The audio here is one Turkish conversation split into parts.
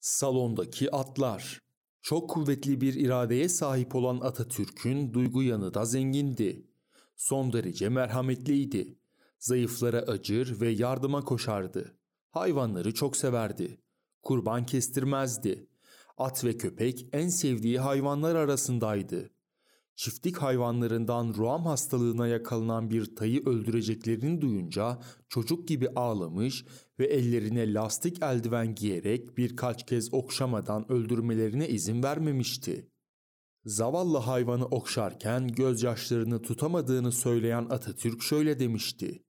Salondaki atlar. Çok kuvvetli bir iradeye sahip olan Atatürk'ün duygu yanı da zengindi. Son derece merhametliydi. Zayıflara acır ve yardıma koşardı. Hayvanları çok severdi. Kurban kestirmezdi. At ve köpek en sevdiği hayvanlar arasındaydı. Çiftlik hayvanlarından ruam hastalığına yakalanan bir tayı öldüreceklerini duyunca çocuk gibi ağlamış ve ellerine lastik eldiven giyerek birkaç kez okşamadan öldürmelerine izin vermemişti. Zavallı hayvanı okşarken gözyaşlarını tutamadığını söyleyen Atatürk şöyle demişti.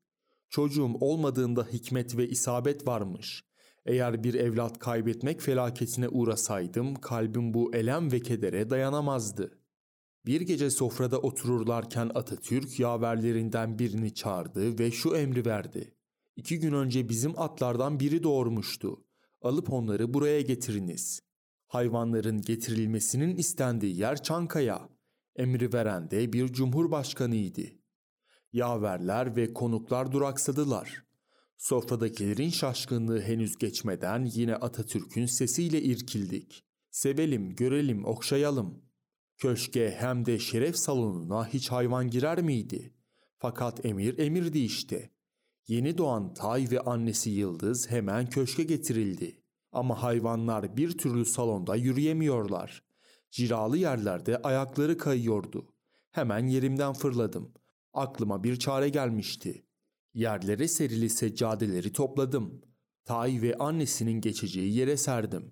Çocuğum olmadığında hikmet ve isabet varmış. Eğer bir evlat kaybetmek felaketine uğrasaydım kalbim bu elem ve kedere dayanamazdı. Bir gece sofrada otururlarken Atatürk yaverlerinden birini çağırdı ve şu emri verdi. İki gün önce bizim atlardan biri doğurmuştu. Alıp onları buraya getiriniz. Hayvanların getirilmesinin istendiği yer Çankaya. Emri veren de bir cumhurbaşkanıydı. Yaverler ve konuklar duraksadılar. Sofradakilerin şaşkınlığı henüz geçmeden yine Atatürk'ün sesiyle irkildik. Sevelim, görelim, okşayalım. Köşke hem de şeref salonuna hiç hayvan girer miydi? Fakat emir emirdi işte. Yeni doğan Tay ve annesi Yıldız hemen köşke getirildi. Ama hayvanlar bir türlü salonda yürüyemiyorlar. Ciralı yerlerde ayakları kayıyordu. Hemen yerimden fırladım. Aklıma bir çare gelmişti. Yerlere serili seccadeleri topladım. Tay ve annesinin geçeceği yere serdim.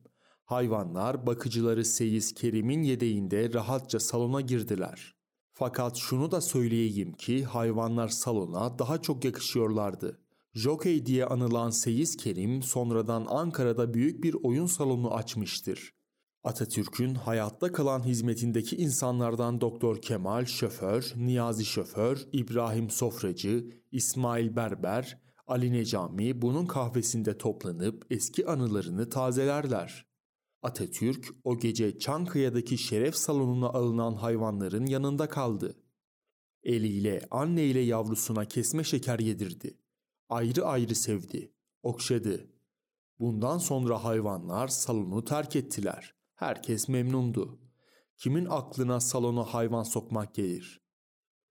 Hayvanlar bakıcıları Seyiz Kerim'in yedeğinde rahatça salona girdiler. Fakat şunu da söyleyeyim ki hayvanlar salona daha çok yakışıyorlardı. Jockey diye anılan Seyiz Kerim sonradan Ankara'da büyük bir oyun salonu açmıştır. Atatürk'ün hayatta kalan hizmetindeki insanlardan Doktor Kemal şoför, Niyazi şoför, İbrahim sofracı, İsmail Berber, Ali Necami bunun kahvesinde toplanıp eski anılarını tazelerler. Atatürk o gece Çankaya'daki şeref salonuna alınan hayvanların yanında kaldı. Eliyle anne ile yavrusuna kesme şeker yedirdi. Ayrı ayrı sevdi, okşadı. Bundan sonra hayvanlar salonu terk ettiler. Herkes memnundu. Kimin aklına salona hayvan sokmak gelir?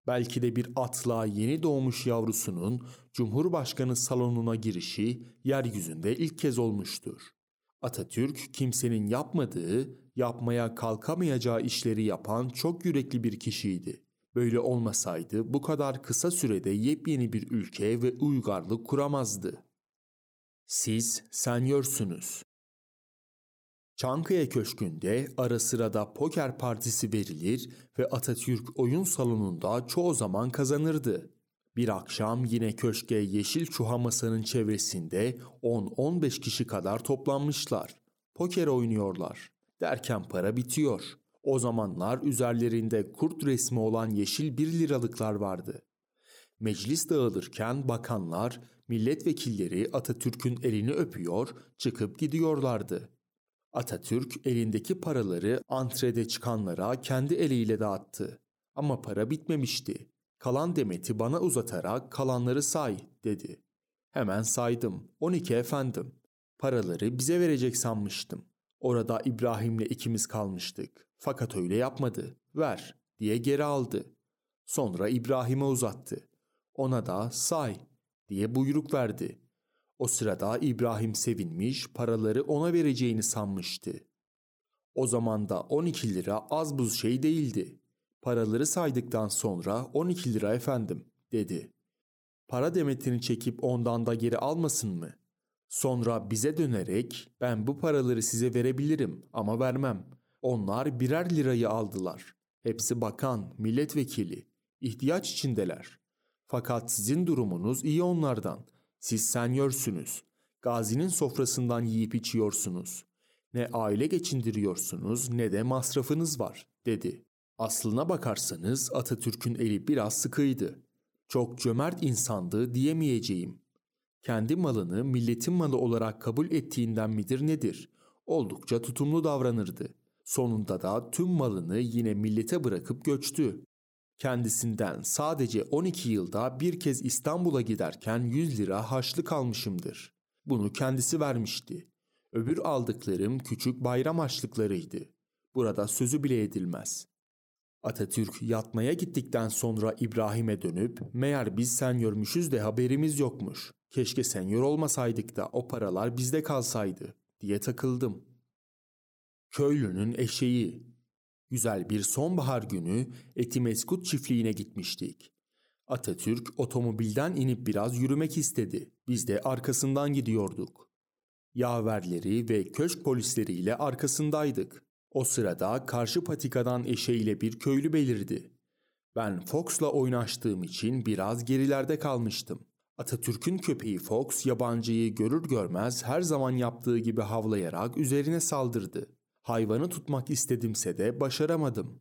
Belki de bir atla yeni doğmuş yavrusunun Cumhurbaşkanı salonuna girişi yeryüzünde ilk kez olmuştur. Atatürk kimsenin yapmadığı, yapmaya kalkamayacağı işleri yapan çok yürekli bir kişiydi. Böyle olmasaydı bu kadar kısa sürede yepyeni bir ülke ve uygarlık kuramazdı. Siz senyorsunuz. Çankaya Köşkü'nde ara sıra da poker partisi verilir ve Atatürk oyun salonunda çoğu zaman kazanırdı. Bir akşam yine köşke yeşil çuha masanın çevresinde 10-15 kişi kadar toplanmışlar. Poker oynuyorlar. Derken para bitiyor. O zamanlar üzerlerinde kurt resmi olan yeşil 1 liralıklar vardı. Meclis dağılırken bakanlar, milletvekilleri Atatürk'ün elini öpüyor, çıkıp gidiyorlardı. Atatürk elindeki paraları antrede çıkanlara kendi eliyle dağıttı. Ama para bitmemişti. Kalan demeti bana uzatarak kalanları say dedi. Hemen saydım. 12 efendim. Paraları bize verecek sanmıştım. Orada İbrahim'le ikimiz kalmıştık. Fakat öyle yapmadı. Ver diye geri aldı. Sonra İbrahim'e uzattı. Ona da say diye buyruk verdi. O sırada İbrahim sevinmiş paraları ona vereceğini sanmıştı. O zaman da 12 lira az buz şey değildi. Paraları saydıktan sonra 12 lira efendim dedi. Para demetini çekip ondan da geri almasın mı? Sonra bize dönerek ben bu paraları size verebilirim ama vermem. Onlar birer lirayı aldılar. Hepsi bakan, milletvekili. ihtiyaç içindeler. Fakat sizin durumunuz iyi onlardan. Siz senjörsünüz. Gazinin sofrasından yiyip içiyorsunuz. Ne aile geçindiriyorsunuz ne de masrafınız var dedi. Aslına bakarsanız Atatürk'ün eli biraz sıkıydı. Çok cömert insandı diyemeyeceğim. Kendi malını milletin malı olarak kabul ettiğinden midir nedir? Oldukça tutumlu davranırdı. Sonunda da tüm malını yine millete bırakıp göçtü. Kendisinden sadece 12 yılda bir kez İstanbul'a giderken 100 lira haçlık almışımdır. Bunu kendisi vermişti. Öbür aldıklarım küçük bayram harçlıklarıydı. Burada sözü bile edilmez. Atatürk yatmaya gittikten sonra İbrahim'e dönüp meğer biz senyörmüşüz de haberimiz yokmuş. Keşke senyör olmasaydık da o paralar bizde kalsaydı diye takıldım. Köylünün eşeği. Güzel bir sonbahar günü Etimeskut çiftliğine gitmiştik. Atatürk otomobilden inip biraz yürümek istedi. Biz de arkasından gidiyorduk. Yaverleri ve köşk polisleriyle arkasındaydık. O sırada karşı patikadan eşeğiyle bir köylü belirdi. Ben Fox'la oynaştığım için biraz gerilerde kalmıştım. Atatürk'ün köpeği Fox yabancıyı görür görmez her zaman yaptığı gibi havlayarak üzerine saldırdı. Hayvanı tutmak istedimse de başaramadım.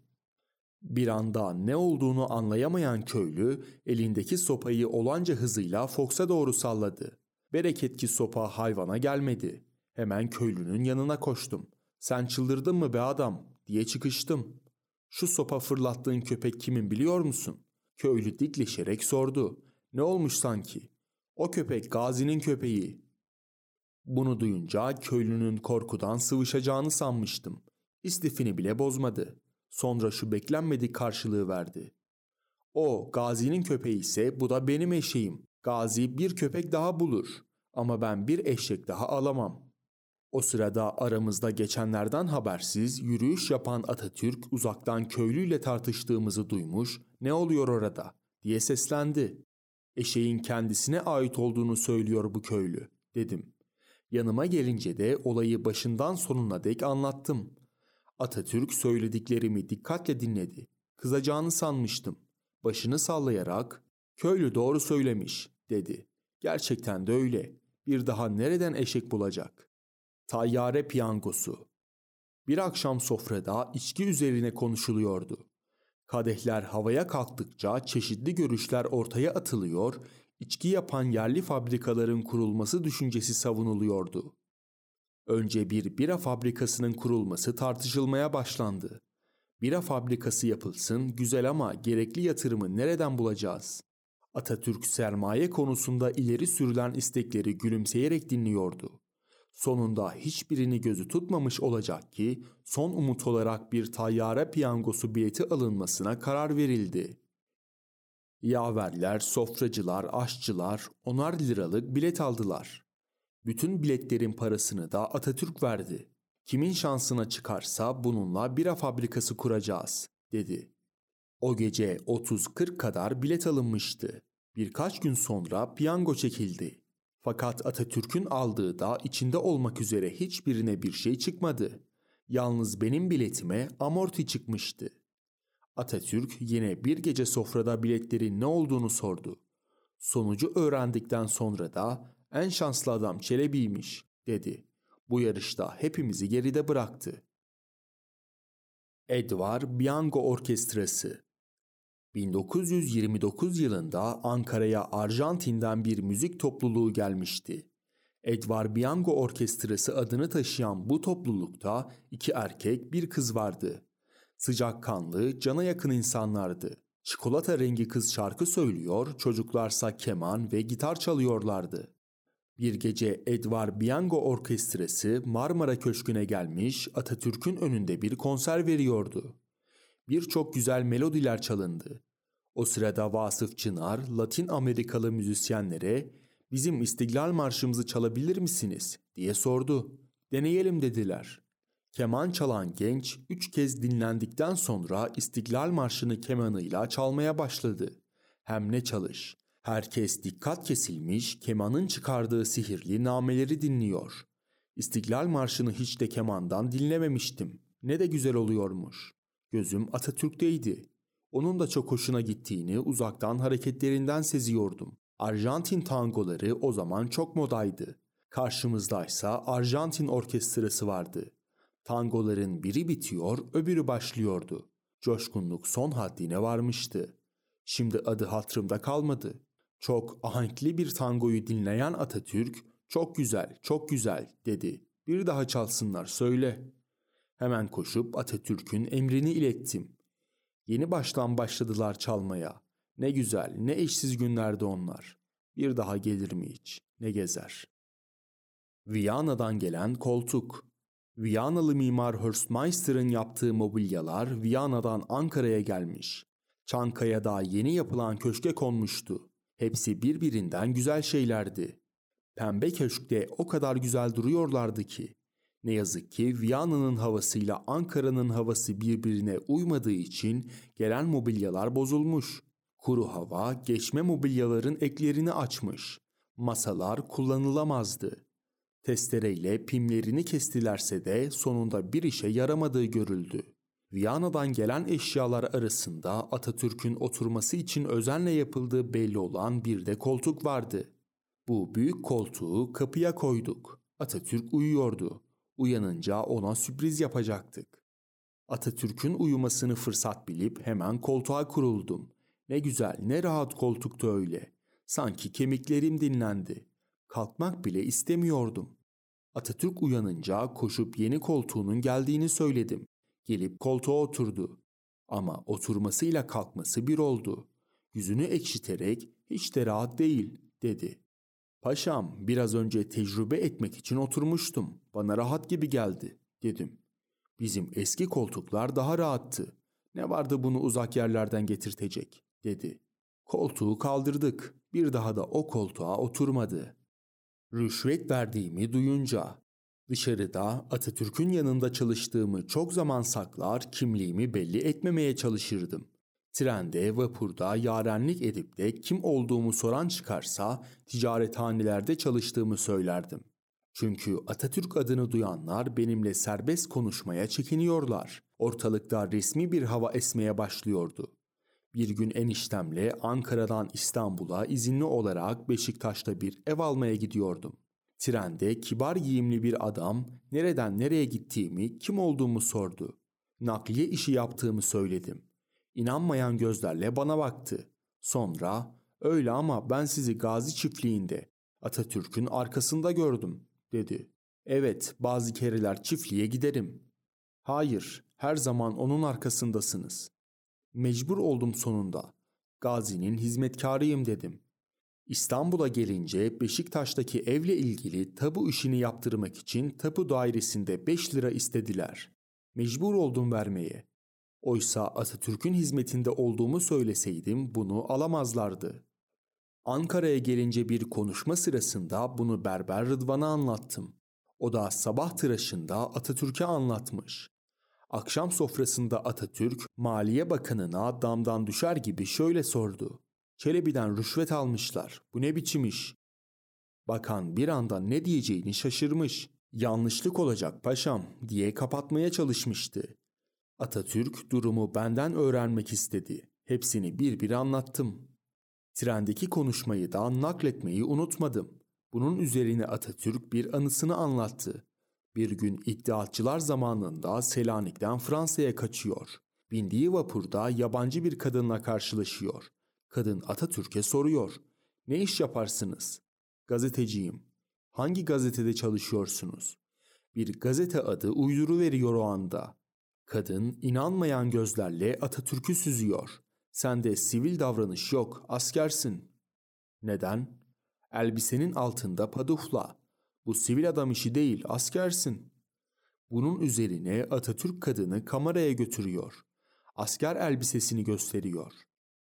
Bir anda ne olduğunu anlayamayan köylü elindeki sopayı olanca hızıyla Fox'a doğru salladı. Bereket ki sopa hayvana gelmedi. Hemen köylünün yanına koştum. Sen çıldırdın mı be adam diye çıkıştım. Şu sopa fırlattığın köpek kimin biliyor musun? Köylü dikleşerek sordu. Ne olmuş sanki? O köpek Gazi'nin köpeği. Bunu duyunca köylünün korkudan sıvışacağını sanmıştım. İstifini bile bozmadı. Sonra şu beklenmedik karşılığı verdi. O Gazi'nin köpeği ise bu da benim eşeğim. Gazi bir köpek daha bulur. Ama ben bir eşek daha alamam. O sırada aramızda geçenlerden habersiz yürüyüş yapan Atatürk uzaktan köylüyle tartıştığımızı duymuş, ne oluyor orada diye seslendi. Eşeğin kendisine ait olduğunu söylüyor bu köylü, dedim. Yanıma gelince de olayı başından sonuna dek anlattım. Atatürk söylediklerimi dikkatle dinledi. Kızacağını sanmıştım. Başını sallayarak, köylü doğru söylemiş, dedi. Gerçekten de öyle. Bir daha nereden eşek bulacak? Tayyare piyangosu. Bir akşam sofrada içki üzerine konuşuluyordu. Kadehler havaya kalktıkça çeşitli görüşler ortaya atılıyor, içki yapan yerli fabrikaların kurulması düşüncesi savunuluyordu. Önce bir bira fabrikasının kurulması tartışılmaya başlandı. Bira fabrikası yapılsın, güzel ama gerekli yatırımı nereden bulacağız? Atatürk sermaye konusunda ileri sürülen istekleri gülümseyerek dinliyordu. Sonunda hiçbirini gözü tutmamış olacak ki son umut olarak bir tayyare piyangosu bileti alınmasına karar verildi. Yaverler, sofracılar, aşçılar onar liralık bilet aldılar. Bütün biletlerin parasını da Atatürk verdi. Kimin şansına çıkarsa bununla bira fabrikası kuracağız, dedi. O gece 30-40 kadar bilet alınmıştı. Birkaç gün sonra piyango çekildi. Fakat Atatürk'ün aldığı da içinde olmak üzere hiçbirine bir şey çıkmadı. Yalnız benim biletime amorti çıkmıştı. Atatürk yine bir gece sofrada biletlerin ne olduğunu sordu. Sonucu öğrendikten sonra da en şanslı adam Çelebi'ymiş dedi. Bu yarışta hepimizi geride bıraktı. Edvar Bianco Orkestrası 1929 yılında Ankara'ya Arjantin'den bir müzik topluluğu gelmişti. Edvar Bianco Orkestrası adını taşıyan bu toplulukta iki erkek bir kız vardı. Sıcakkanlı, cana yakın insanlardı. Çikolata rengi kız şarkı söylüyor, çocuklarsa keman ve gitar çalıyorlardı. Bir gece Edvar Bianco Orkestrası Marmara Köşkü'ne gelmiş Atatürk'ün önünde bir konser veriyordu. Birçok güzel melodiler çalındı. O sırada Vasıf Çınar, Latin Amerikalı müzisyenlere bizim İstiklal Marşımızı çalabilir misiniz diye sordu. Deneyelim dediler. Keman çalan genç üç kez dinlendikten sonra İstiklal Marşı'nı kemanıyla çalmaya başladı. Hem ne çalış. Herkes dikkat kesilmiş kemanın çıkardığı sihirli nameleri dinliyor. İstiklal Marşı'nı hiç de kemandan dinlememiştim. Ne de güzel oluyormuş. Gözüm Atatürk'teydi. Onun da çok hoşuna gittiğini uzaktan hareketlerinden seziyordum. Arjantin tangoları o zaman çok modaydı. Karşımızdaysa Arjantin orkestrası vardı. Tangoların biri bitiyor, öbürü başlıyordu. Coşkunluk son haddine varmıştı. Şimdi adı hatırımda kalmadı. Çok ahenkli bir tangoyu dinleyen Atatürk, "Çok güzel, çok güzel." dedi. "Bir daha çalsınlar, söyle." Hemen koşup Atatürk'ün emrini ilettim. Yeni baştan başladılar çalmaya. Ne güzel, ne eşsiz günlerdi onlar. Bir daha gelir mi hiç? Ne gezer? Viyana'dan gelen koltuk. Viyanalı mimar Hörstmeister'ın yaptığı mobilyalar Viyana'dan Ankara'ya gelmiş. Çankaya'da yeni yapılan köşke konmuştu. Hepsi birbirinden güzel şeylerdi. Pembe köşkte o kadar güzel duruyorlardı ki. Ne yazık ki Viyana'nın havasıyla Ankara'nın havası birbirine uymadığı için gelen mobilyalar bozulmuş. Kuru hava geçme mobilyaların eklerini açmış. Masalar kullanılamazdı. Testereyle pimlerini kestilerse de sonunda bir işe yaramadığı görüldü. Viyana'dan gelen eşyalar arasında Atatürk'ün oturması için özenle yapıldığı belli olan bir de koltuk vardı. Bu büyük koltuğu kapıya koyduk. Atatürk uyuyordu. Uyanınca ona sürpriz yapacaktık. Atatürk'ün uyumasını fırsat bilip hemen koltuğa kuruldum. Ne güzel, ne rahat koltuktu öyle. Sanki kemiklerim dinlendi. Kalkmak bile istemiyordum. Atatürk uyanınca koşup yeni koltuğunun geldiğini söyledim. Gelip koltuğa oturdu. Ama oturmasıyla kalkması bir oldu. Yüzünü ekşiterek hiç de rahat değil dedi. Paşam biraz önce tecrübe etmek için oturmuştum. Bana rahat gibi geldi dedim. Bizim eski koltuklar daha rahattı. Ne vardı bunu uzak yerlerden getirtecek dedi. Koltuğu kaldırdık. Bir daha da o koltuğa oturmadı. Rüşvet verdiğimi duyunca dışarıda Atatürk'ün yanında çalıştığımı çok zaman saklar, kimliğimi belli etmemeye çalışırdım. Trende, vapurda yarenlik edip de kim olduğumu soran çıkarsa ticarethanelerde çalıştığımı söylerdim. Çünkü Atatürk adını duyanlar benimle serbest konuşmaya çekiniyorlar. Ortalıkta resmi bir hava esmeye başlıyordu. Bir gün eniştemle Ankara'dan İstanbul'a izinli olarak Beşiktaş'ta bir ev almaya gidiyordum. Trende kibar giyimli bir adam nereden nereye gittiğimi, kim olduğumu sordu. Nakliye işi yaptığımı söyledim. İnanmayan gözlerle bana baktı. Sonra öyle ama ben sizi Gazi çiftliğinde Atatürk'ün arkasında gördüm dedi. Evet bazı kereler çiftliğe giderim. Hayır her zaman onun arkasındasınız. Mecbur oldum sonunda. Gazi'nin hizmetkarıyım dedim. İstanbul'a gelince Beşiktaş'taki evle ilgili tabu işini yaptırmak için tapu dairesinde 5 lira istediler. Mecbur oldum vermeye. Oysa Atatürk'ün hizmetinde olduğumu söyleseydim bunu alamazlardı. Ankara'ya gelince bir konuşma sırasında bunu Berber Rıdvan'a anlattım. O da sabah tıraşında Atatürk'e anlatmış. Akşam sofrasında Atatürk, Maliye Bakanı'na damdan düşer gibi şöyle sordu. Çelebi'den rüşvet almışlar. Bu ne biçim iş? Bakan bir anda ne diyeceğini şaşırmış. Yanlışlık olacak paşam diye kapatmaya çalışmıştı. Atatürk durumu benden öğrenmek istedi. Hepsini bir bir anlattım. Trendeki konuşmayı da nakletmeyi unutmadım. Bunun üzerine Atatürk bir anısını anlattı. Bir gün iddiatçılar zamanında Selanik'ten Fransa'ya kaçıyor. Bindiği vapurda yabancı bir kadınla karşılaşıyor. Kadın Atatürk'e soruyor. Ne iş yaparsınız? Gazeteciyim. Hangi gazetede çalışıyorsunuz? Bir gazete adı uyduru veriyor o anda. Kadın inanmayan gözlerle Atatürk'ü süzüyor. Sende sivil davranış yok, askersin. Neden? Elbisenin altında padufla. Bu sivil adam işi değil, askersin. Bunun üzerine Atatürk kadını kameraya götürüyor. Asker elbisesini gösteriyor.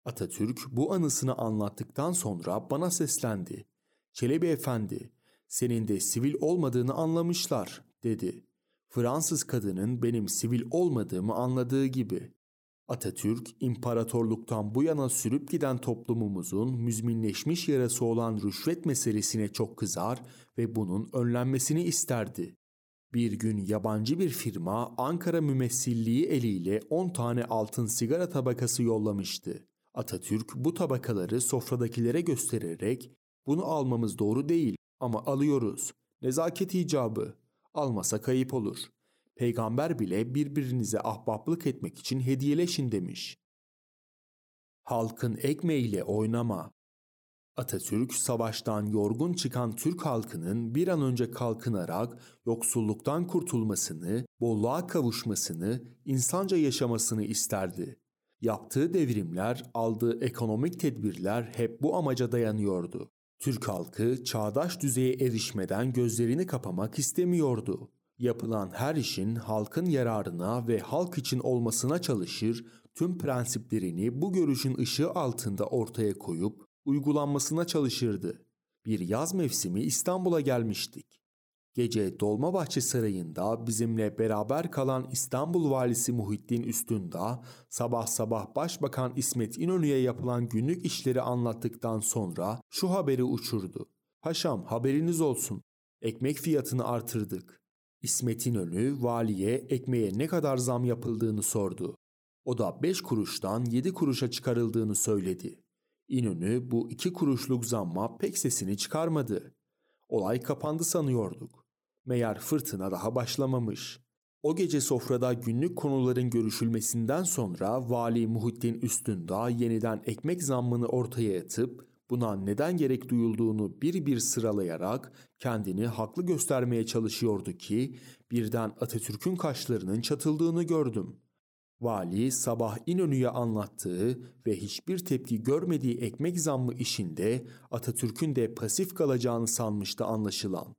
Atatürk bu anısını anlattıktan sonra bana seslendi. Çelebi efendi, senin de sivil olmadığını anlamışlar, dedi. Fransız kadının benim sivil olmadığımı anladığı gibi. Atatürk, imparatorluktan bu yana sürüp giden toplumumuzun müzminleşmiş yarası olan rüşvet meselesine çok kızar ve bunun önlenmesini isterdi. Bir gün yabancı bir firma Ankara mümessilliği eliyle 10 tane altın sigara tabakası yollamıştı. Atatürk bu tabakaları sofradakilere göstererek bunu almamız doğru değil ama alıyoruz. Nezaket icabı. Almasa kayıp olur. Peygamber bile birbirinize ahbaplık etmek için hediyeleşin demiş. Halkın ekmeğiyle oynama. Atatürk savaştan yorgun çıkan Türk halkının bir an önce kalkınarak yoksulluktan kurtulmasını, bolluğa kavuşmasını, insanca yaşamasını isterdi. Yaptığı devrimler, aldığı ekonomik tedbirler hep bu amaca dayanıyordu. Türk halkı çağdaş düzeye erişmeden gözlerini kapamak istemiyordu. Yapılan her işin halkın yararına ve halk için olmasına çalışır, tüm prensiplerini bu görüşün ışığı altında ortaya koyup uygulanmasına çalışırdı. Bir yaz mevsimi İstanbul'a gelmiştik. Gece Dolmabahçe Sarayı'nda bizimle beraber kalan İstanbul Valisi Muhittin Üstündağ, sabah sabah Başbakan İsmet İnönü'ye yapılan günlük işleri anlattıktan sonra şu haberi uçurdu. Paşam haberiniz olsun, ekmek fiyatını artırdık. İsmet İnönü valiye ekmeğe ne kadar zam yapıldığını sordu. O da 5 kuruştan 7 kuruşa çıkarıldığını söyledi. İnönü bu 2 kuruşluk zamma pek sesini çıkarmadı. Olay kapandı sanıyorduk. Meğer fırtına daha başlamamış. O gece sofrada günlük konuların görüşülmesinden sonra Vali Muhittin Üstündağ yeniden ekmek zammını ortaya atıp buna neden gerek duyulduğunu bir bir sıralayarak kendini haklı göstermeye çalışıyordu ki birden Atatürk'ün kaşlarının çatıldığını gördüm. Vali sabah İnönü'ye anlattığı ve hiçbir tepki görmediği ekmek zammı işinde Atatürk'ün de pasif kalacağını sanmıştı anlaşılan.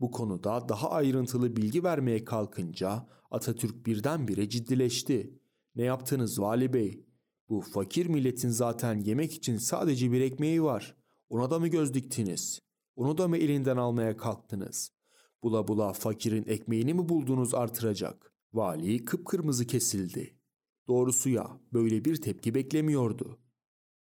Bu konuda daha ayrıntılı bilgi vermeye kalkınca Atatürk birdenbire ciddileşti. Ne yaptınız vali bey? Bu fakir milletin zaten yemek için sadece bir ekmeği var. Ona da mı göz diktiniz? Onu da mı elinden almaya kalktınız? Bula bula fakirin ekmeğini mi buldunuz artıracak? Vali kıpkırmızı kesildi. Doğrusu ya böyle bir tepki beklemiyordu.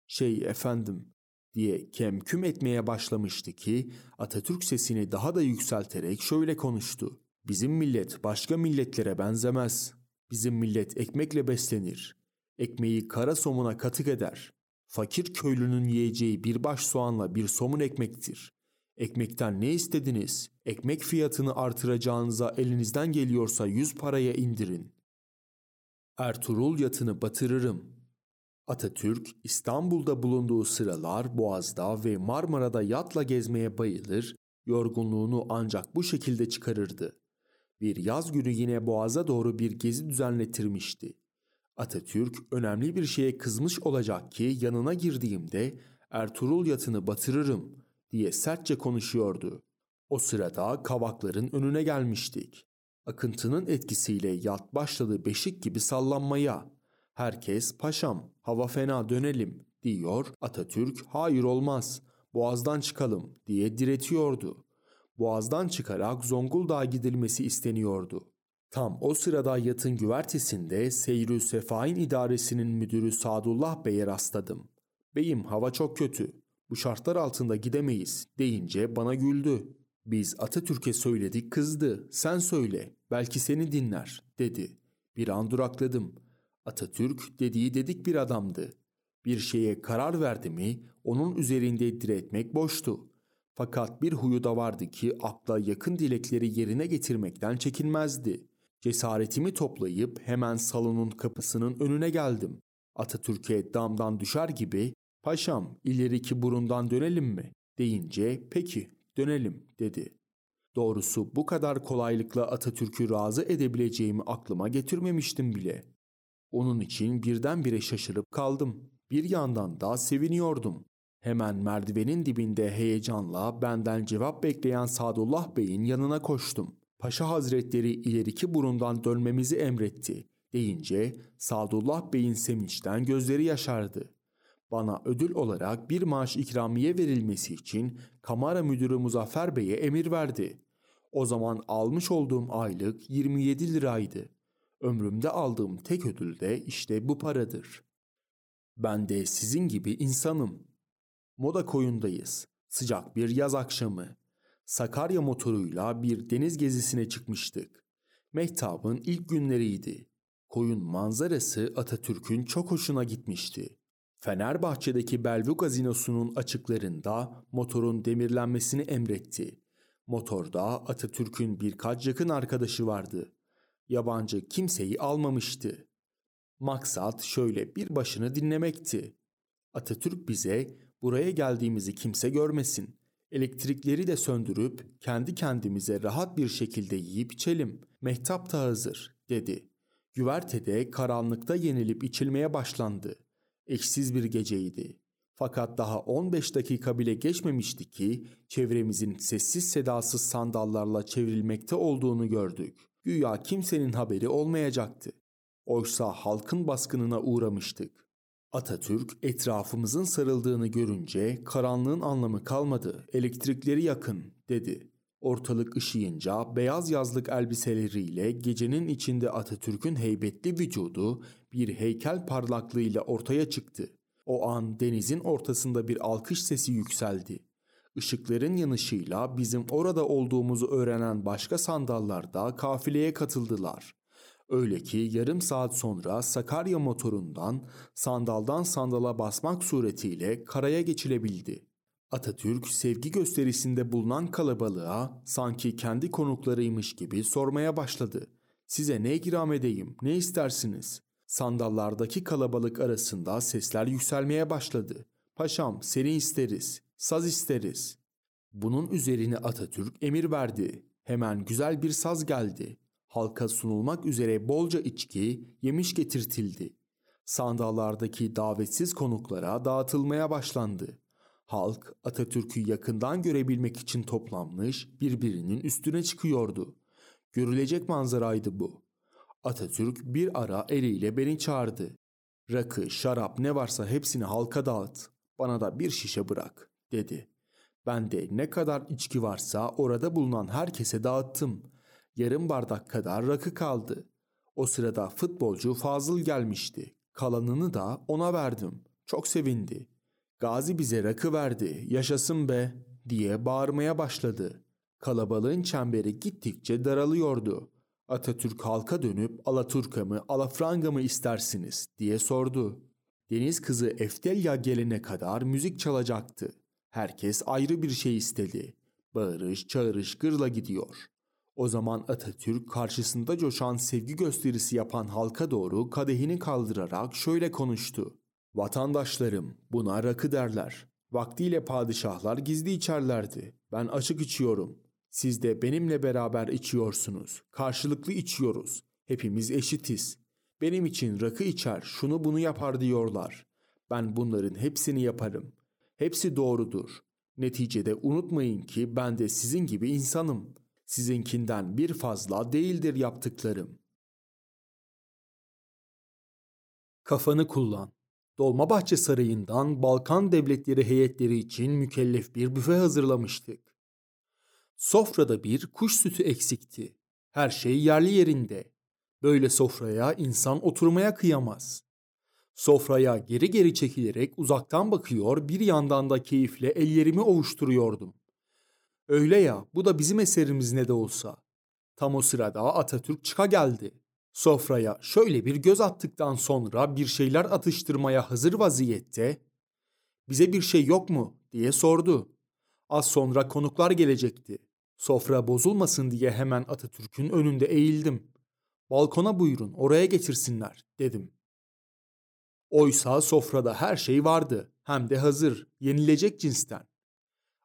Şey efendim diye kemküm etmeye başlamıştı ki Atatürk sesini daha da yükselterek şöyle konuştu. Bizim millet başka milletlere benzemez. Bizim millet ekmekle beslenir. Ekmeği kara somuna katık eder. Fakir köylünün yiyeceği bir baş soğanla bir somun ekmektir. Ekmekten ne istediniz? Ekmek fiyatını artıracağınıza elinizden geliyorsa yüz paraya indirin. Ertuğrul yatını batırırım. Atatürk İstanbul'da bulunduğu sıralar Boğaz'da ve Marmara'da yatla gezmeye bayılır, yorgunluğunu ancak bu şekilde çıkarırdı. Bir yaz günü yine Boğaz'a doğru bir gezi düzenletirmişti. Atatürk önemli bir şeye kızmış olacak ki yanına girdiğimde Ertuğrul yatını batırırım diye sertçe konuşuyordu. O sırada kavakların önüne gelmiştik. Akıntının etkisiyle yat başladı beşik gibi sallanmaya. Herkes paşam hava fena dönelim diyor Atatürk hayır olmaz boğazdan çıkalım diye diretiyordu. Boğazdan çıkarak Zonguldak'a gidilmesi isteniyordu. Tam o sırada yatın güvertesinde Seyrü Sefain İdaresi'nin müdürü Sadullah Bey'e rastladım. Beyim hava çok kötü. Bu şartlar altında gidemeyiz deyince bana güldü. Biz Atatürk'e söyledik kızdı. Sen söyle. Belki seni dinler dedi. Bir an durakladım. Atatürk dediği dedik bir adamdı. Bir şeye karar verdi mi onun üzerinde diretmek boştu. Fakat bir huyu da vardı ki akla yakın dilekleri yerine getirmekten çekinmezdi. Cesaretimi toplayıp hemen salonun kapısının önüne geldim. Atatürk'e damdan düşer gibi "Paşam, ileriki burundan dönelim mi?" deyince "Peki, dönelim." dedi. Doğrusu bu kadar kolaylıkla Atatürk'ü razı edebileceğimi aklıma getirmemiştim bile. Onun için birdenbire şaşırıp kaldım. Bir yandan da seviniyordum. Hemen merdivenin dibinde heyecanla benden cevap bekleyen Sadullah Bey'in yanına koştum. Paşa Hazretleri ileriki burundan dönmemizi emretti deyince Sadullah Bey'in sevinçten gözleri yaşardı. Bana ödül olarak bir maaş ikramiye verilmesi için Kamara Müdürü Muzaffer Bey'e emir verdi. O zaman almış olduğum aylık 27 liraydı. Ömrümde aldığım tek ödül de işte bu paradır. Ben de sizin gibi insanım. Moda koyundayız. Sıcak bir yaz akşamı. Sakarya motoruyla bir deniz gezisine çıkmıştık. Mehtap'ın ilk günleriydi. Koyun manzarası Atatürk'ün çok hoşuna gitmişti. Fenerbahçe'deki Bellevue gazinosunun açıklarında motorun demirlenmesini emretti. Motorda Atatürk'ün birkaç yakın arkadaşı vardı. Yabancı kimseyi almamıştı. Maksat şöyle bir başını dinlemekti. Atatürk bize buraya geldiğimizi kimse görmesin. Elektrikleri de söndürüp kendi kendimize rahat bir şekilde yiyip içelim. Mehtap da hazır dedi. Güvertede karanlıkta yenilip içilmeye başlandı. Eşsiz bir geceydi. Fakat daha 15 dakika bile geçmemişti ki çevremizin sessiz sedasız sandallarla çevrilmekte olduğunu gördük. Güya kimsenin haberi olmayacaktı. Oysa halkın baskınına uğramıştık. Atatürk etrafımızın sarıldığını görünce karanlığın anlamı kalmadı, elektrikleri yakın dedi. Ortalık ışıyınca beyaz yazlık elbiseleriyle gecenin içinde Atatürk'ün heybetli vücudu bir heykel parlaklığıyla ortaya çıktı. O an denizin ortasında bir alkış sesi yükseldi. Işıkların yanışıyla bizim orada olduğumuzu öğrenen başka sandallar da kafileye katıldılar. Öyle ki yarım saat sonra Sakarya motorundan sandaldan sandala basmak suretiyle karaya geçilebildi. Atatürk sevgi gösterisinde bulunan kalabalığa sanki kendi konuklarıymış gibi sormaya başladı. Size ne ikram edeyim, ne istersiniz? Sandallardaki kalabalık arasında sesler yükselmeye başladı. Paşam seni isteriz, saz isteriz. Bunun üzerine Atatürk emir verdi. Hemen güzel bir saz geldi. Halka sunulmak üzere bolca içki, yemiş getirtildi. Sandallardaki davetsiz konuklara dağıtılmaya başlandı. Halk Atatürk'ü yakından görebilmek için toplanmış birbirinin üstüne çıkıyordu. Görülecek manzaraydı bu. Atatürk bir ara eliyle beni çağırdı. Rakı, şarap ne varsa hepsini halka dağıt. Bana da bir şişe bırak dedi. Ben de ne kadar içki varsa orada bulunan herkese dağıttım. Yarım bardak kadar rakı kaldı. O sırada futbolcu Fazıl gelmişti. Kalanını da ona verdim. Çok sevindi. Gazi bize rakı verdi, yaşasın be diye bağırmaya başladı. Kalabalığın çemberi gittikçe daralıyordu. Atatürk halka dönüp Alaturka mı Alafranga mı istersiniz diye sordu. Deniz kızı Eftelya gelene kadar müzik çalacaktı. Herkes ayrı bir şey istedi. Bağırış çağırış gırla gidiyor. O zaman Atatürk karşısında coşan sevgi gösterisi yapan halka doğru kadehini kaldırarak şöyle konuştu. Vatandaşlarım buna rakı derler. Vaktiyle padişahlar gizli içerlerdi. Ben açık içiyorum. Siz de benimle beraber içiyorsunuz. Karşılıklı içiyoruz. Hepimiz eşitiz. Benim için rakı içer, şunu bunu yapar diyorlar. Ben bunların hepsini yaparım. Hepsi doğrudur. Neticede unutmayın ki ben de sizin gibi insanım. Sizinkinden bir fazla değildir yaptıklarım. Kafanı kullan. Dolmabahçe Sarayı'ndan Balkan devletleri heyetleri için mükellef bir büfe hazırlamıştık. Sofrada bir kuş sütü eksikti. Her şey yerli yerinde. Böyle sofraya insan oturmaya kıyamaz. Sofraya geri geri çekilerek uzaktan bakıyor, bir yandan da keyifle ellerimi ovuşturuyordum. Öyle ya, bu da bizim eserimiz ne de olsa. Tam o sırada Atatürk çıka geldi. Sofraya şöyle bir göz attıktan sonra bir şeyler atıştırmaya hazır vaziyette "Bize bir şey yok mu?" diye sordu. Az sonra konuklar gelecekti. Sofra bozulmasın diye hemen Atatürk'ün önünde eğildim. Balkona buyurun, oraya getirsinler, dedim. Oysa sofrada her şey vardı, hem de hazır, yenilecek cinsten.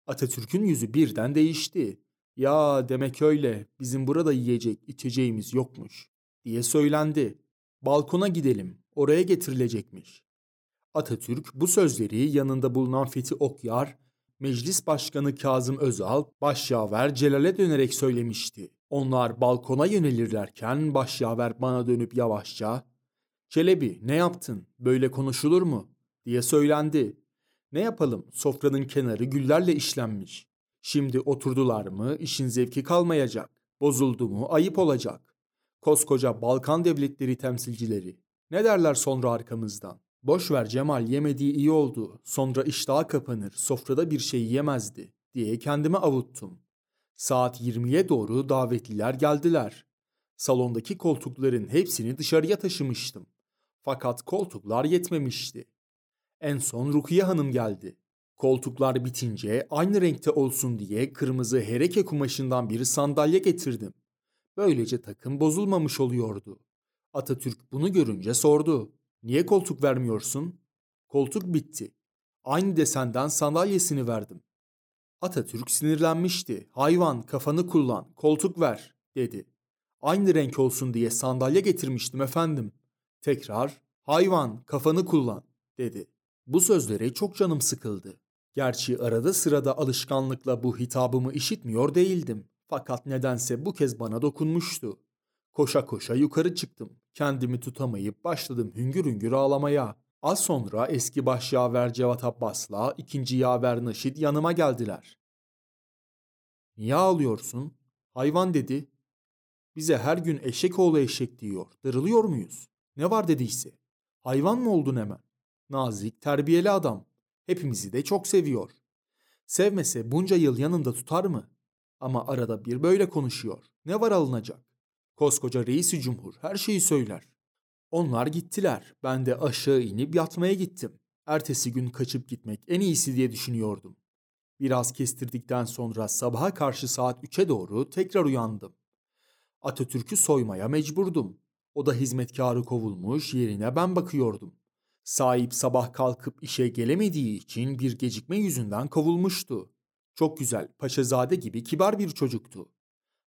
Atatürk'ün yüzü birden değişti. Ya demek öyle, bizim burada yiyecek, içeceğimiz yokmuş, diye söylendi. Balkona gidelim, oraya getirilecekmiş. Atatürk bu sözleri yanında bulunan Fethi Okyar Meclis Başkanı Kazım Özal başyaver Celal'e dönerek söylemişti. Onlar balkona yönelirlerken başyaver bana dönüp yavaşça ''Çelebi ne yaptın? Böyle konuşulur mu?'' diye söylendi. Ne yapalım sofranın kenarı güllerle işlenmiş. Şimdi oturdular mı işin zevki kalmayacak. Bozuldu mu ayıp olacak. Koskoca Balkan devletleri temsilcileri. Ne derler sonra arkamızdan? Boş ver Cemal yemediği iyi oldu. Sonra iştahı kapanır. Sofrada bir şey yemezdi diye kendime avuttum. Saat 20'ye doğru davetliler geldiler. Salondaki koltukların hepsini dışarıya taşımıştım. Fakat koltuklar yetmemişti. En son Rukiye Hanım geldi. Koltuklar bitince aynı renkte olsun diye kırmızı hereke kumaşından bir sandalye getirdim. Böylece takım bozulmamış oluyordu. Atatürk bunu görünce sordu. Niye koltuk vermiyorsun? Koltuk bitti. Aynı desenden sandalyesini verdim. Atatürk sinirlenmişti. Hayvan kafanı kullan, koltuk ver dedi. Aynı renk olsun diye sandalye getirmiştim efendim. Tekrar hayvan kafanı kullan dedi. Bu sözlere çok canım sıkıldı. Gerçi arada sırada alışkanlıkla bu hitabımı işitmiyor değildim. Fakat nedense bu kez bana dokunmuştu. Koşa koşa yukarı çıktım. Kendimi tutamayıp başladım hüngür hüngür ağlamaya. Az sonra eski başyaver Cevat Abbas'la ikinci yaver Naşit yanıma geldiler. Niye ağlıyorsun? Hayvan dedi. Bize her gün eşek oğlu eşek diyor. Darılıyor muyuz? Ne var dediyse. Hayvan mı oldun hemen? Nazik, terbiyeli adam. Hepimizi de çok seviyor. Sevmese bunca yıl yanında tutar mı? Ama arada bir böyle konuşuyor. Ne var alınacak? Koskoca reisi cumhur her şeyi söyler. Onlar gittiler. Ben de aşağı inip yatmaya gittim. Ertesi gün kaçıp gitmek en iyisi diye düşünüyordum. Biraz kestirdikten sonra sabaha karşı saat 3'e doğru tekrar uyandım. Atatürk'ü soymaya mecburdum. O da hizmetkarı kovulmuş, yerine ben bakıyordum. Sahip sabah kalkıp işe gelemediği için bir gecikme yüzünden kovulmuştu. Çok güzel, paşazade gibi kibar bir çocuktu.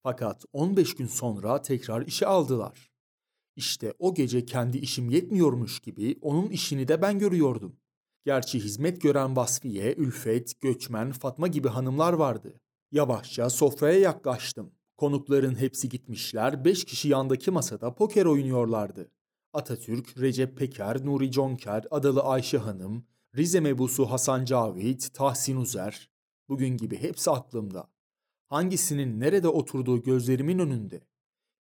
Fakat 15 gün sonra tekrar işe aldılar. İşte o gece kendi işim yetmiyormuş gibi onun işini de ben görüyordum. Gerçi hizmet gören Vasfiye, Ülfet, Göçmen, Fatma gibi hanımlar vardı. Yavaşça sofraya yaklaştım. Konukların hepsi gitmişler, beş kişi yandaki masada poker oynuyorlardı. Atatürk, Recep Peker, Nuri Conker, Adalı Ayşe Hanım, Rize mebusu Hasan Cavit, Tahsin Uzer, bugün gibi hepsi aklımda. Hangisinin nerede oturduğu gözlerimin önünde.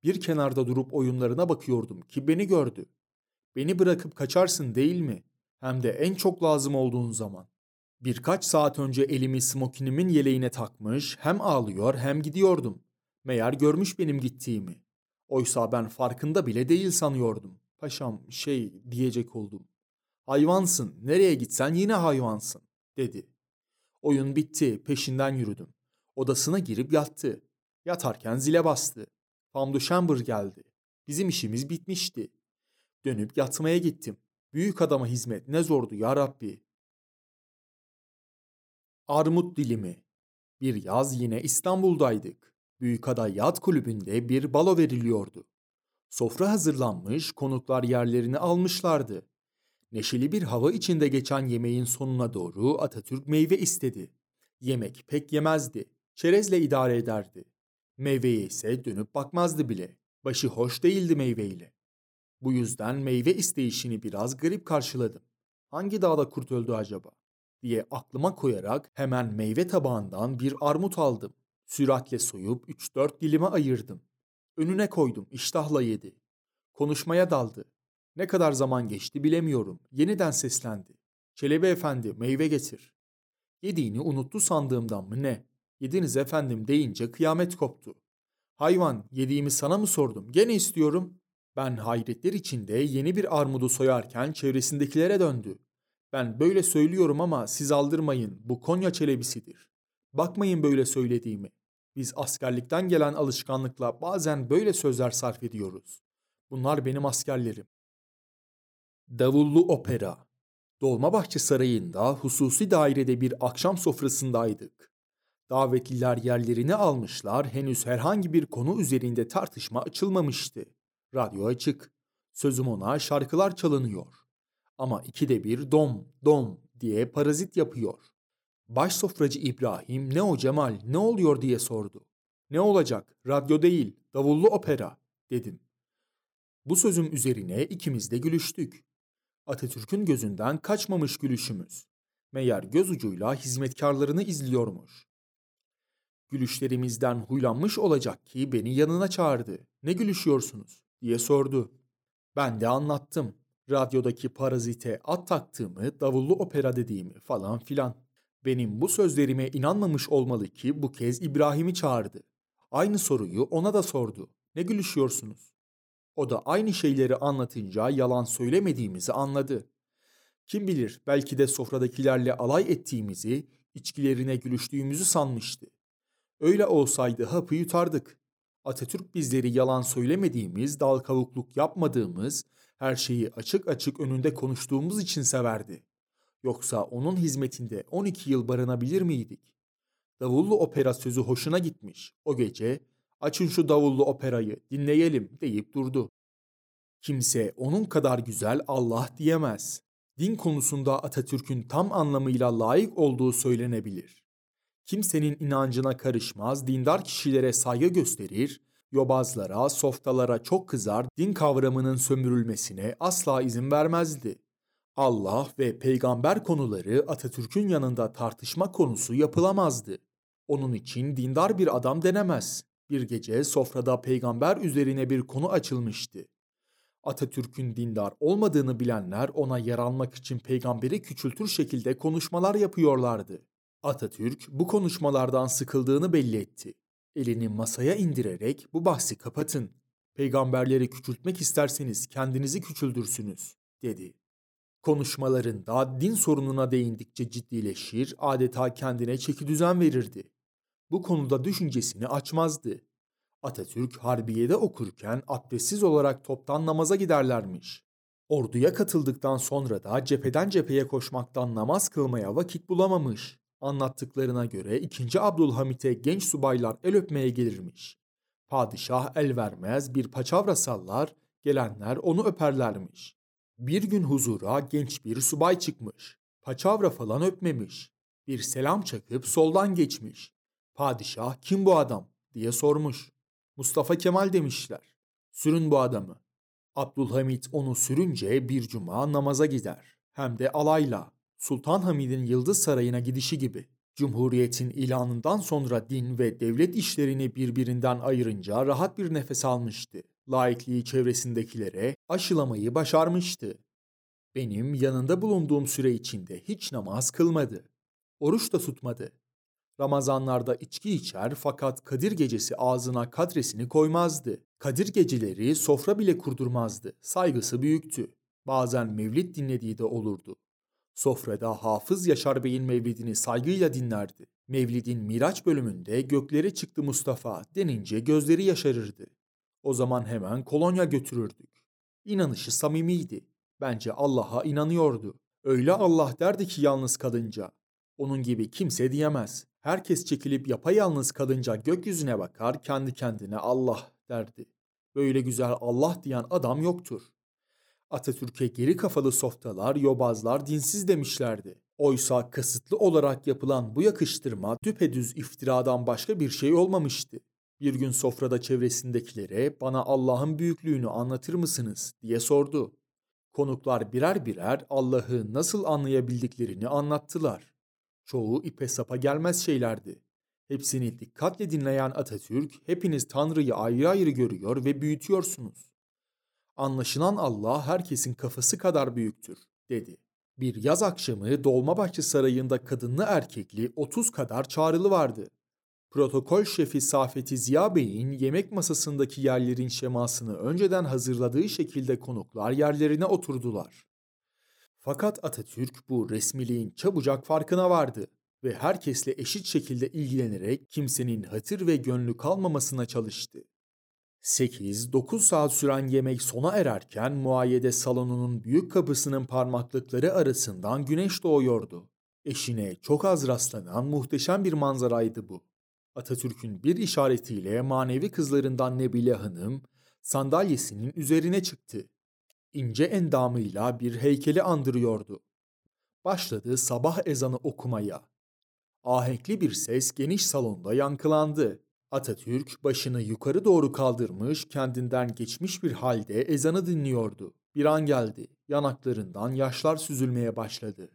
Bir kenarda durup oyunlarına bakıyordum ki beni gördü. Beni bırakıp kaçarsın değil mi? Hem de en çok lazım olduğun zaman. Birkaç saat önce elimi smokinimin yeleğine takmış, hem ağlıyor hem gidiyordum. Meğer görmüş benim gittiğimi. Oysa ben farkında bile değil sanıyordum. Paşam şey diyecek oldum. Hayvansın, nereye gitsen yine hayvansın, dedi. Oyun bitti, peşinden yürüdüm. Odasına girip yattı. Yatarken zile bastı. Famduşambur geldi. Bizim işimiz bitmişti. Dönüp yatmaya gittim. Büyük adama hizmet ne zordu ya Rabbi. Armut dilimi. Bir yaz yine İstanbul'daydık. Büyükada Yat Kulübü'nde bir balo veriliyordu. Sofra hazırlanmış, konuklar yerlerini almışlardı. Neşeli bir hava içinde geçen yemeğin sonuna doğru Atatürk meyve istedi. Yemek pek yemezdi. Çerezle idare ederdi. Meyveye ise dönüp bakmazdı bile. Başı hoş değildi meyveyle. Bu yüzden meyve isteyişini biraz garip karşıladım. Hangi dağda kurt öldü acaba? diye aklıma koyarak hemen meyve tabağından bir armut aldım. Süratle soyup 3-4 dilime ayırdım. Önüne koydum, iştahla yedi. Konuşmaya daldı. Ne kadar zaman geçti bilemiyorum. Yeniden seslendi. Çelebi efendi meyve getir. Yediğini unuttu sandığımdan mı ne? Yediniz efendim deyince kıyamet koptu. Hayvan yediğimi sana mı sordum? Gene istiyorum. Ben hayretler içinde yeni bir armudu soyarken çevresindekilere döndü. Ben böyle söylüyorum ama siz aldırmayın bu Konya çelebisidir. Bakmayın böyle söylediğimi. Biz askerlikten gelen alışkanlıkla bazen böyle sözler sarf ediyoruz. Bunlar benim askerlerim. Davullu Opera Dolmabahçe Sarayı'nda hususi dairede bir akşam sofrasındaydık. Davetliler yerlerini almışlar, henüz herhangi bir konu üzerinde tartışma açılmamıştı. Radyo açık. Sözüm ona şarkılar çalınıyor. Ama ikide bir dom, dom diye parazit yapıyor. Baş sofracı İbrahim ne o Cemal ne oluyor diye sordu. Ne olacak radyo değil davullu opera dedim. Bu sözüm üzerine ikimiz de gülüştük. Atatürk'ün gözünden kaçmamış gülüşümüz. Meğer göz ucuyla hizmetkarlarını izliyormuş. Gülüşlerimizden huylanmış olacak ki beni yanına çağırdı. Ne gülüşüyorsunuz diye sordu. Ben de anlattım. Radyodaki parazite at taktığımı, davullu opera dediğimi falan filan. Benim bu sözlerime inanmamış olmalı ki bu kez İbrahim'i çağırdı. Aynı soruyu ona da sordu. Ne gülüşüyorsunuz? O da aynı şeyleri anlatınca yalan söylemediğimizi anladı. Kim bilir belki de sofradakilerle alay ettiğimizi, içkilerine gülüştüğümüzü sanmıştı. Öyle olsaydı hapı yutardık. Atatürk bizleri yalan söylemediğimiz, dal kavukluk yapmadığımız, her şeyi açık açık önünde konuştuğumuz için severdi. Yoksa onun hizmetinde 12 yıl barınabilir miydik? Davullu opera sözü hoşuna gitmiş. O gece açın şu davullu operayı dinleyelim deyip durdu. Kimse onun kadar güzel Allah diyemez. din konusunda Atatürk'ün tam anlamıyla layık olduğu söylenebilir. Kimsenin inancına karışmaz, dindar kişilere saygı gösterir, yobazlara, softalara çok kızar, din kavramının sömürülmesine asla izin vermezdi. Allah ve peygamber konuları Atatürk'ün yanında tartışma konusu yapılamazdı. Onun için dindar bir adam denemez. Bir gece sofrada peygamber üzerine bir konu açılmıştı. Atatürk'ün dindar olmadığını bilenler ona yer almak için peygamberi küçültür şekilde konuşmalar yapıyorlardı. Atatürk bu konuşmalardan sıkıldığını belli etti. Elini masaya indirerek bu bahsi kapatın. Peygamberleri küçültmek isterseniz kendinizi küçüldürsünüz, dedi. Konuşmalarında din sorununa değindikçe ciddileşir, adeta kendine çeki düzen verirdi. Bu konuda düşüncesini açmazdı. Atatürk harbiyede okurken abdestsiz olarak toptan namaza giderlermiş. Orduya katıldıktan sonra da cepheden cepheye koşmaktan namaz kılmaya vakit bulamamış. Anlattıklarına göre 2. Abdülhamit'e genç subaylar el öpmeye gelirmiş. Padişah el vermez bir paçavra sallar, gelenler onu öperlermiş. Bir gün huzura genç bir subay çıkmış. Paçavra falan öpmemiş. Bir selam çakıp soldan geçmiş. Padişah kim bu adam diye sormuş. Mustafa Kemal demişler. Sürün bu adamı. Abdülhamit onu sürünce bir cuma namaza gider. Hem de alayla. Sultan Hamid'in Yıldız Sarayı'na gidişi gibi. Cumhuriyetin ilanından sonra din ve devlet işlerini birbirinden ayırınca rahat bir nefes almıştı. Laikliği çevresindekilere aşılamayı başarmıştı. Benim yanında bulunduğum süre içinde hiç namaz kılmadı. Oruç da tutmadı. Ramazanlarda içki içer fakat Kadir gecesi ağzına kadresini koymazdı. Kadir geceleri sofra bile kurdurmazdı. Saygısı büyüktü. Bazen mevlid dinlediği de olurdu. Sofrada Hafız Yaşar Bey'in mevlidini saygıyla dinlerdi. Mevlidin Miraç bölümünde göklere çıktı Mustafa denince gözleri yaşarırdı. O zaman hemen kolonya götürürdük. İnanışı samimiydi. Bence Allah'a inanıyordu. Öyle Allah derdi ki yalnız kalınca. Onun gibi kimse diyemez. Herkes çekilip yapayalnız kalınca gökyüzüne bakar, kendi kendine Allah derdi. Böyle güzel Allah diyen adam yoktur. Atatürk'e geri kafalı softalar, yobazlar dinsiz demişlerdi. Oysa kasıtlı olarak yapılan bu yakıştırma düpedüz iftiradan başka bir şey olmamıştı. Bir gün sofrada çevresindekilere bana Allah'ın büyüklüğünü anlatır mısınız diye sordu. Konuklar birer birer Allah'ı nasıl anlayabildiklerini anlattılar. Çoğu ipe sapa gelmez şeylerdi. Hepsini dikkatle dinleyen Atatürk, hepiniz Tanrı'yı ayrı ayrı görüyor ve büyütüyorsunuz. Anlaşılan Allah herkesin kafası kadar büyüktür, dedi. Bir yaz akşamı Dolmabahçe Sarayı'nda kadınlı erkekli 30 kadar çağrılı vardı. Protokol şefi Safeti Ziya Bey'in yemek masasındaki yerlerin şemasını önceden hazırladığı şekilde konuklar yerlerine oturdular. Fakat Atatürk bu resmiliğin çabucak farkına vardı ve herkesle eşit şekilde ilgilenerek kimsenin hatır ve gönlü kalmamasına çalıştı. 8-9 saat süren yemek sona ererken muayyede salonunun büyük kapısının parmaklıkları arasından güneş doğuyordu. Eşine çok az rastlanan muhteşem bir manzaraydı bu. Atatürk'ün bir işaretiyle manevi kızlarından Nebile Hanım sandalyesinin üzerine çıktı ince endamıyla bir heykeli andırıyordu. Başladı sabah ezanı okumaya. Ahenkli bir ses geniş salonda yankılandı. Atatürk başını yukarı doğru kaldırmış, kendinden geçmiş bir halde ezanı dinliyordu. Bir an geldi. Yanaklarından yaşlar süzülmeye başladı.